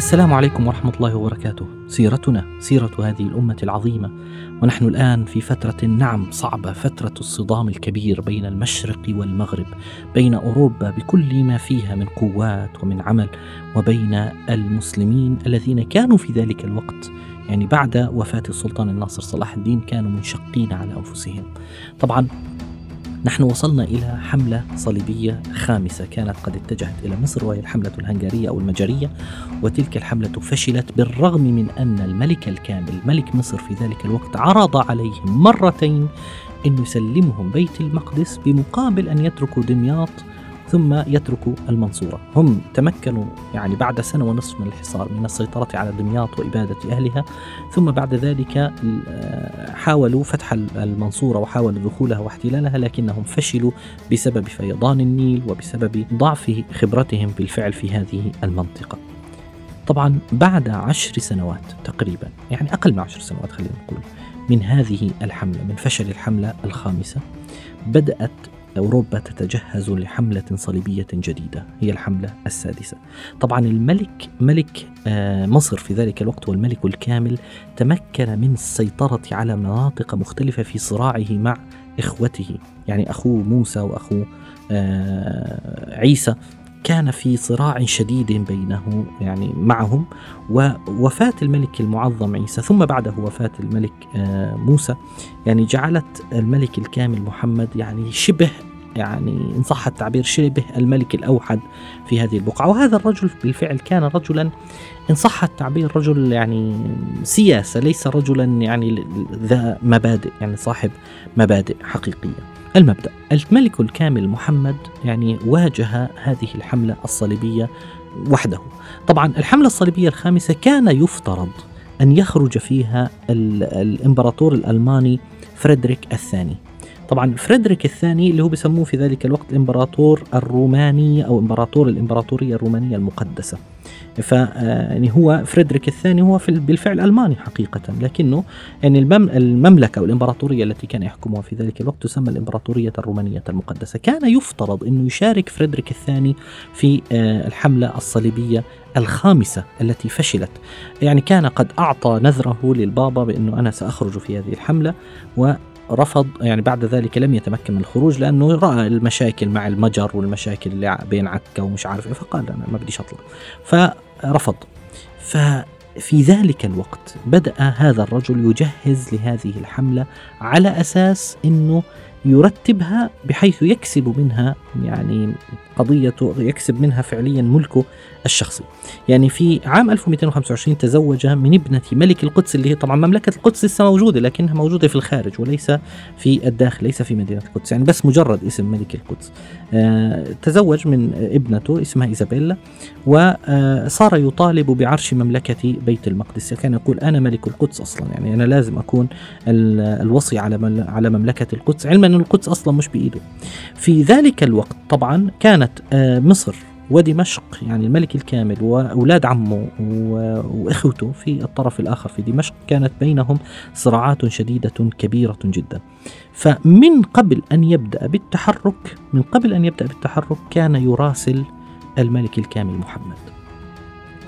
السلام عليكم ورحمة الله وبركاته. سيرتنا سيرة هذه الأمة العظيمة، ونحن الآن في فترة نعم صعبة، فترة الصدام الكبير بين المشرق والمغرب، بين أوروبا بكل ما فيها من قوات ومن عمل، وبين المسلمين الذين كانوا في ذلك الوقت يعني بعد وفاة السلطان الناصر صلاح الدين كانوا منشقين على أنفسهم. طبعا نحن وصلنا إلى حملة صليبية خامسة. كانت قد اتجهت إلى مصر وهي الحملة الهنغارية أو المجرية. وتلك الحملة فشلت بالرغم من أن الملك الكامل ملك مصر في ذلك الوقت عرض عليهم مرتين أن يسلمهم بيت المقدس بمقابل أن يتركوا دمياط ثم يتركوا المنصورة. هم تمكنوا يعني بعد سنة ونصف من الحصار من السيطرة على دمياط وإبادة أهلها ثم بعد ذلك حاولوا فتح المنصورة وحاولوا دخولها واحتلالها لكنهم فشلوا بسبب فيضان النيل وبسبب ضعف خبرتهم بالفعل في هذه المنطقة. طبعا بعد عشر سنوات تقريبا يعني أقل من عشر سنوات خلينا نقول من هذه الحملة من فشل الحملة الخامسة بدأت أوروبا تتجهز لحملة صليبية جديدة هي الحملة السادسة. طبعا الملك ملك آه، مصر في ذلك الوقت والملك الكامل تمكن من السيطرة على مناطق مختلفة في صراعه مع إخوته. يعني أخوه موسى وأخوه آه، عيسى. كان في صراع شديد بينه يعني معهم. ووفاة الملك المعظم عيسى ثم بعده وفاة الملك آه، موسى يعني جعلت الملك الكامل محمد يعني شبه يعني إن صح التعبير شبه الملك الأوحد في هذه البقعة. وهذا الرجل بالفعل كان رجلا إن صح التعبير رجل يعني سياسة ليس رجلا يعني ذا مبادئ يعني صاحب مبادئ حقيقية. المبدأ الملك الكامل محمد يعني واجه هذه الحملة الصليبية وحده. طبعا الحملة الصليبية الخامسة كان يفترض أن يخرج فيها الإمبراطور الألماني فريدريك الثاني. طبعا فريدريك الثاني اللي هو بيسموه في ذلك الوقت الامبراطور الروماني أو امبراطور الإمبراطورية الرومانية المقدسة. ف يعني هو فريدريك الثاني هو في بالفعل ألماني حقيقة لكنه يعني المملكة أو الإمبراطورية التي كان يحكمها في ذلك الوقت تسمى الإمبراطورية الرومانية المقدسة. كان يفترض إنه يشارك فريدريك الثاني في آه، الحملة الصليبية الخامسة التي فشلت. يعني كان قد أعطى نذره للبابا بأنه أنا سأخرج في هذه الحملة رفض يعني بعد ذلك لم يتمكن من الخروج لأنه رأى المشاكل مع المجر والمشاكل اللي بين عكا ومش عارف إيه فقال أنا ما بديش اطلع فرفض. ففي ذلك الوقت بدأ هذا الرجل يجهز لهذه الحملة على أساس إنه يرتبها بحيث يكسب منها يعني قضية يكسب منها فعليا ملكه الشخصي. يعني في عام 1225 تزوج من ابنة ملك القدس اللي هي طبعا مملكة القدس لسه موجودة لكنها موجودة في الخارج وليس في الداخل ليس في مدينة القدس. يعني بس مجرد اسم ملك القدس. آه تزوج من ابنته اسمها إيزابيلا وصار يطالب بعرش مملكة بيت المقدس. كان يقول أنا ملك القدس أصلا. يعني أنا لازم أكون الوصي على على مملكة القدس. علما أن القدس أصلا مش بإيده في ذلك الوقت طبعا كانت آه، مصر ودمشق يعني الملك الكامل وأولاد عمه وإخوته في الطرف الآخر في دمشق كانت بينهم صراعات شديدة كبيرة جدا. فمن قبل أن يبدأ بالتحرك من قبل أن يبدأ بالتحرك كان يراسل الملك الكامل محمد.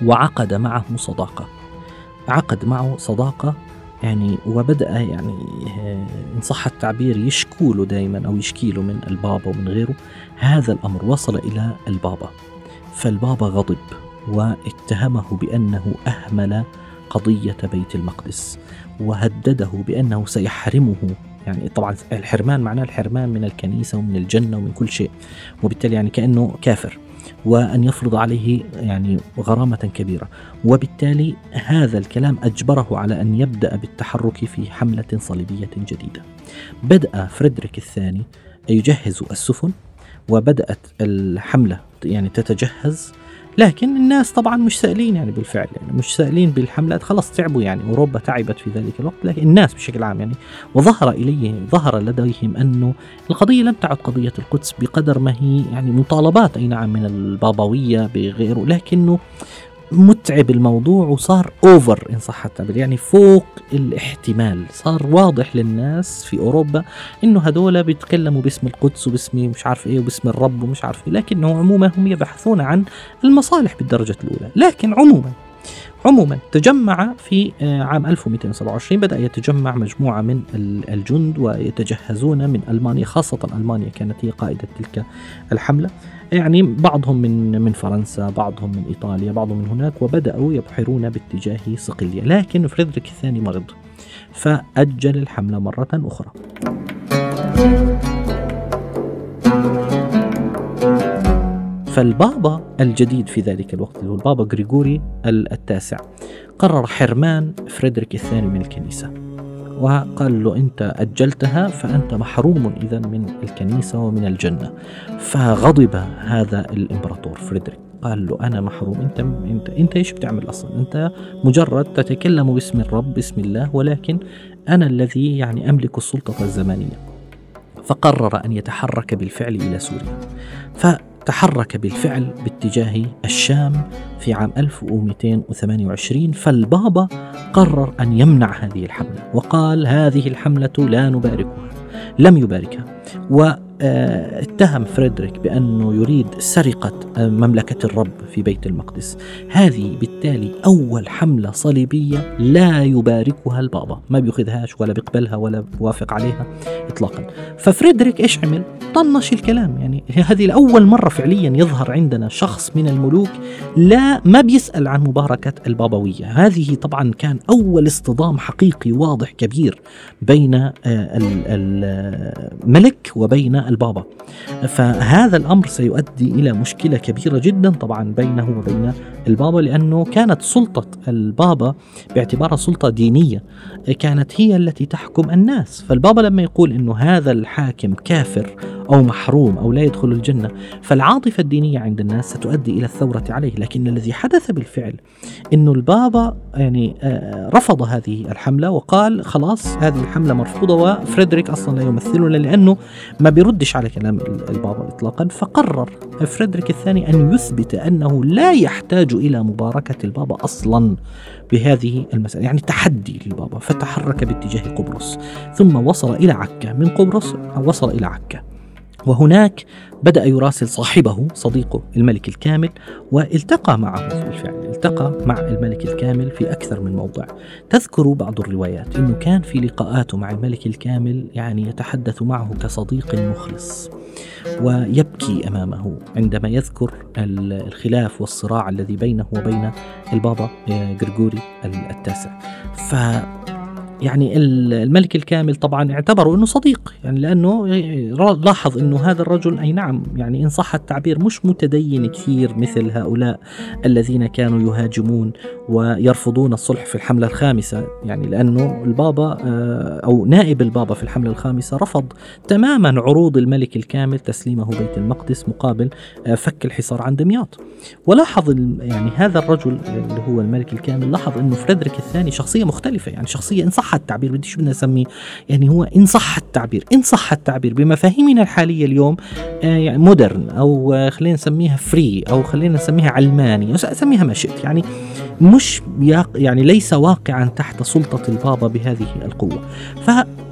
وعقد معه صداقة. عقد معه صداقة يعني وبدأ يعني آه، إن صح التعبير يشكو له دائما أو يشكي له من البابا ومن غيره هذا الأمر وصل إلى البابا. فالبابا غضب واتهمه بأنه أهمل قضية بيت المقدس وهدده بأنه سيحرمه. يعني طبعا الحرمان معناه الحرمان من الكنيسة ومن الجنة ومن كل شيء وبالتالي يعني كأنه كافر. وأن يفرض عليه يعني غرامة كبيرة. وبالتالي هذا الكلام أجبره على أن يبدأ بالتحرك في حملة صليبية جديدة. بدأ فريدريك الثاني يجهز السفن وبدأت الحملة يعني تتجهز لكن الناس طبعا مش سائلين يعني بالفعل يعني مش سائلين بالحملات. خلاص تعبوا يعني أوروبا تعبت في ذلك الوقت لكن الناس بشكل عام يعني وظهر إليه ظهر لديهم أنه القضية لم تعد قضية القدس بقدر ما هي يعني مطالبات أي نعم من البابوية بغيره لكنه متعب الموضوع وصار اوفر إن صح التعبير. يعني فوق الاحتمال. صار واضح للناس في أوروبا إنه هذول بيتكلموا باسم القدس وباسم مش عارف إيه وباسم الرب ومش عارف إيه لكنه عموما هم يبحثون عن المصالح بالدرجة الأولى. لكن عموما عموما تجمع في آه، عام 1227 بدأ يتجمع مجموعة من الجند ويتجهزون من ألمانيا خاصة ألمانيا كانت هي قائدة تلك الحملة. يعني بعضهم من من فرنسا بعضهم من إيطاليا بعضهم من هناك وبدأوا يبحرون باتجاه صقلية. لكن فريدريك الثاني مرض فأجل الحملة مرة أخرى. فالبابا الجديد في ذلك الوقت اللي هو البابا غريغوري التاسع قرر حرمان فريدريك الثاني من الكنيسة. وقال له أنت أجلتها فأنت محروم إذا من الكنيسة ومن الجنة. فغضب هذا الإمبراطور فريدريك. قال له أنا محروم. أنت أنت أنت إيش بتعمل أصلا؟ أنت مجرد تتكلم باسم الرب باسم الله ولكن أنا الذي يعني أملك السلطة الزمانية. فقرر أن يتحرك بالفعل إلى سوريا. تحرك بالفعل باتجاه الشام في عام 1228 فالبابا قرر أن يمنع هذه الحملة وقال هذه الحملة لا نباركها لم يباركها واتهم فريدريك بأنه يريد سرقة مملكة الرب في بيت المقدس. هذه بالتالي أول حملة صليبية لا يباركها البابا. ما بيأخذهاش ولا بيقبلها ولا بيوافق عليها إطلاقا. ففريدريك إيش عمل؟ طنش الكلام. يعني هذه لأول مرة فعليا يظهر عندنا شخص من الملوك لا ما بيسأل عن مباركة البابوية. هذه طبعا كان أول اصطدام حقيقي واضح كبير بين آه، الملك وبين البابا. فهذا الأمر سيؤدي إلى مشكلة كبيرة جدا طبعا بينه وبين البابا لأنه كانت سلطة البابا باعتبارها سلطة دينية كانت هي التي تحكم الناس. فالبابا لما يقول أنه هذا الحاكم كافر أو محروم أو لا يدخل الجنة فالعاطفة الدينية عند الناس ستؤدي إلى الثورة عليه. لكن الذي حدث بالفعل أنه البابا يعني آه، رفض هذه الحملة وقال خلاص هذه الحملة مرفوضة وفريدريك أصلا لا يمثلنا لأنه ما بيردش على كلام البابا إطلاقا. فقرر فريدريك الثاني أن يثبت أنه لا يحتاج إلى مباركة البابا أصلا بهذه المسألة يعني تحدي للبابا فتحرك باتجاه قبرص ثم وصل إلى عكا. من قبرص وصل إلى عكا. وهناك بدأ يراسل صاحبه صديقه الملك الكامل والتقى معه بالفعل التقى مع الملك الكامل في أكثر من موضع. تذكر بعض الروايات أنه كان في لقاءاته مع الملك الكامل يعني يتحدث معه كصديق مخلص ويبكي أمامه عندما يذكر الخلاف والصراع الذي بينه وبين البابا غريغوري التاسع. ف يعني الملك الكامل طبعا اعتبروا إنه صديق يعني لأنه لاحظ إنه هذا الرجل أي نعم يعني إن صح التعبير مش متدين كثير مثل هؤلاء الذين كانوا يهاجمون ويرفضون الصلح في الحملة الخامسة يعني لأنه البابا آه، أو نائب البابا في الحملة الخامسة رفض تماما عروض الملك الكامل تسليمه بيت المقدس مقابل آه، فك الحصار عن دمياط. ولاحظ يعني هذا الرجل اللي هو الملك الكامل لاحظ إنه فريدريك الثاني شخصية مختلفة يعني شخصية إن صح التعبير بدي شو بدنا نسميه؟ يعني هو إن صح التعبير إن صح التعبير بمفاهيمنا الحالية اليوم آه يعني modern أو آه خلينا نسميها free أو خلينا نسميها علماني أسميها ما شئت يعني مش يعني ليس واقعا تحت سلطة البابا بهذه القوة.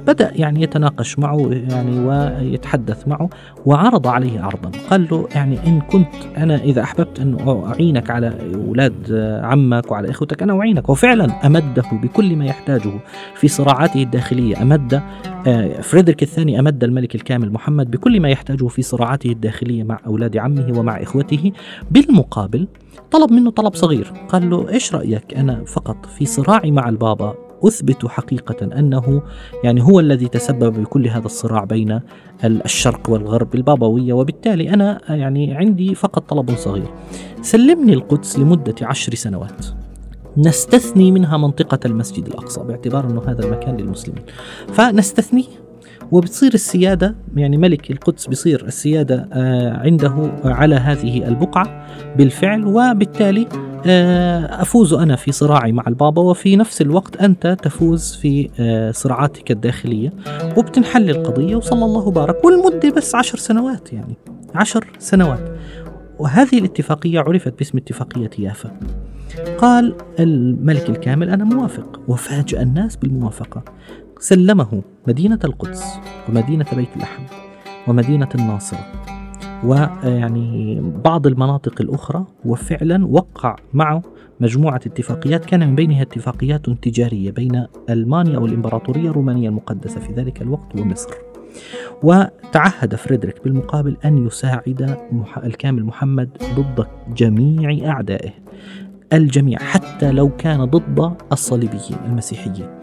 فبدأ يعني يتناقش معه يعني ويتحدث معه وعرض عليه عرضا. قال له يعني إن كنت أنا إذا أحببت أن أعينك على أولاد عمك وعلى إخوتك أنا أعينك. وفعلا أمده بكل ما يحتاجه في صراعاته الداخلية. أمد آه، فريدريك الثاني أمد الملك الكامل محمد بكل ما يحتاجه في صراعاته الداخلية مع أولاد عمه ومع إخوته. بالمقابل طلب منه طلب صغير. قال له إيش رأيك أنا فقط في صراعي مع البابا؟ أثبت حقيقة أنه يعني هو الذي تسبب بكل هذا الصراع بين الشرق والغرب البابوية وبالتالي أنا يعني عندي فقط طلب صغير. سلمني القدس لمدة عشر سنوات. نستثني منها منطقة المسجد الأقصى باعتبار أنه هذا المكان للمسلمين. فنستثنيه. وبتصير السيادة يعني ملك القدس بصير السيادة آه، عنده على هذه البقعة بالفعل وبالتالي آه، أفوز أنا في صراعي مع البابا وفي نفس الوقت أنت تفوز في آه، صراعاتك الداخلية وبتنحل القضية وصلى الله وبارك والمدة بس عشر سنوات يعني عشر سنوات. وهذه الاتفاقية عرفت باسم اتفاقية يافا. قال الملك الكامل أنا موافق. وفاجأ الناس بالموافقة. سلمه مدينة القدس ومدينة بيت لحم ومدينة الناصرة. ويعني بعض المناطق الأخرى وفعلا وقع معه مجموعة اتفاقيات كان من بينها اتفاقيات تجارية بين ألمانيا أو الإمبراطورية الرومانية المقدسة في ذلك الوقت ومصر. وتعهد فريدريك بالمقابل أن يساعد الكامل محمد ضد جميع أعدائه. الجميع حتى لو كان ضد الصليبيين المسيحيين.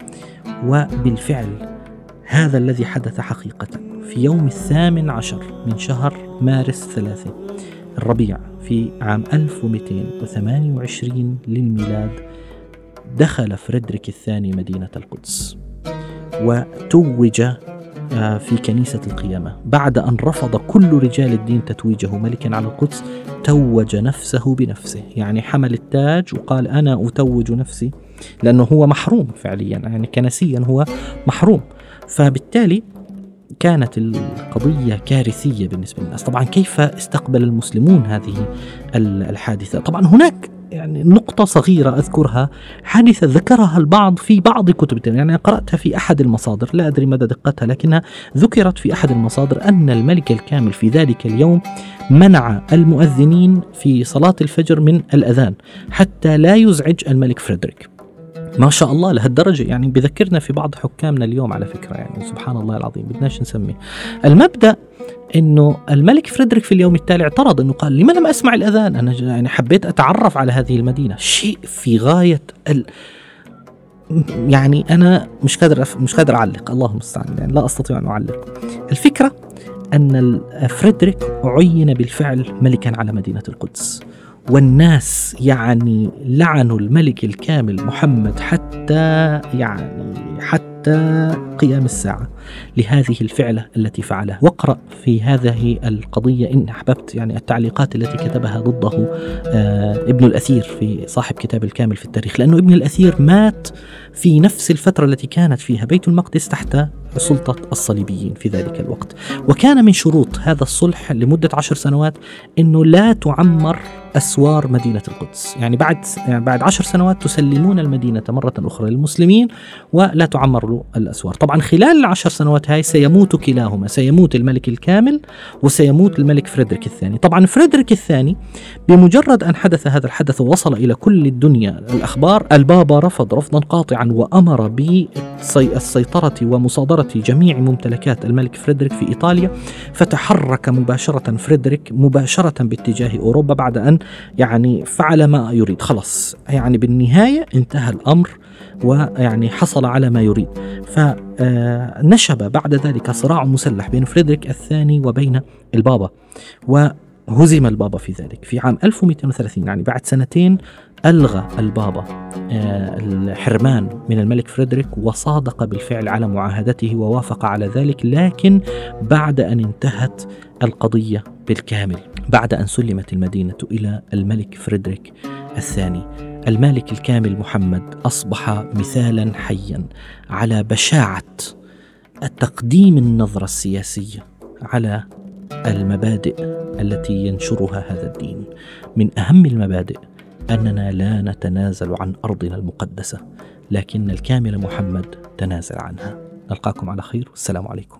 وبالفعل هذا الذي حدث حقيقة في يوم الثامن عشر من شهر مارس ثلاثة الربيع في عام 1228 للميلاد دخل فريدريك الثاني مدينة القدس وتوج في كنيسة القيامة. بعد أن رفض كل رجال الدين تتويجه ملكا على القدس توج نفسه بنفسه. يعني حمل التاج وقال أنا أتوج نفسي لأنه هو محروم فعليا. يعني كنسيا هو محروم. فبالتالي كانت القضية كارثية بالنسبة للناس. طبعا كيف استقبل المسلمون هذه الحادثة؟ طبعا هناك يعني نقطة صغيرة أذكرها. حادثة ذكرها البعض في بعض كتب يعني قرأتها في أحد المصادر. لا أدري مدى دقتها لكنها ذكرت في أحد المصادر أن الملك الكامل في ذلك اليوم منع المؤذنين في صلاة الفجر من الأذان حتى لا يزعج الملك فريدريك. ما شاء الله لهالدرجة. يعني بذكرنا في بعض حكامنا اليوم على فكرة. يعني سبحان الله العظيم. بدناش نسميه. المبدأ إنه الملك فريدريك في اليوم التالي اعترض إنه قال لما لم أسمع الأذان؟ أنا يعني حبيت أتعرف على هذه المدينة. شيء في غاية ال يعني أنا مش قادر أف... مش قادر أعلق. الله المستعان يعني لا أستطيع أن أعلق. الفكرة أن فريدريك عين بالفعل ملكا على مدينة القدس. والناس يعني لعنوا الملك الكامل محمد حتى يعني حتى قيام الساعة لهذه الفعلة التي فعلها. واقرأ في هذه القضية إن أحببت يعني التعليقات التي كتبها ضده آه ابن الأثير في صاحب كتاب الكامل في التاريخ. لأنه ابن الأثير مات في نفس الفترة التي كانت فيها بيت المقدس تحت سلطة الصليبيين في ذلك الوقت. وكان من شروط هذا الصلح لمدة عشر سنوات أنه لا تعمر أسوار مدينة القدس. يعني بعد يعني بعد عشر سنوات تسلمون المدينة مرة أخرى للمسلمين ولا تعمر الأسوار. طبعا خلال العشر سنوات هاي سيموت كلاهما سيموت الملك الكامل وسيموت الملك فريدريك الثاني. طبعا فريدريك الثاني بمجرد أن حدث هذا الحدث ووصل إلى كل الدنيا الأخبار البابا رفض رفضا قاطعا وأمر بالسيطرة ومصادرة جميع ممتلكات الملك فريدريك في إيطاليا فتحرك مباشرة فريدريك مباشرة باتجاه أوروبا بعد أن يعني فعل ما يريد. خلص يعني بالنهاية انتهى الأمر ويعني حصل على ما يريد. فنشب بعد ذلك صراع مسلح بين فريدريك الثاني وبين البابا وهزم البابا في ذلك. في عام 1230 يعني بعد سنتين ألغى البابا آه، الحرمان من الملك فريدريك وصادق بالفعل على معاهدته ووافق على ذلك لكن بعد أن انتهت القضية بالكامل بعد أن سلمت المدينة إلى الملك فريدريك الثاني. المالك الكامل محمد أصبح مثالا حيا على بشاعة تقديم النظرة السياسية على المبادئ التي ينشرها هذا الدين. من أهم المبادئ أننا لا نتنازل عن أرضنا المقدسة لكن الكامل محمد تنازل عنها. نلقاكم على خير والسلام عليكم.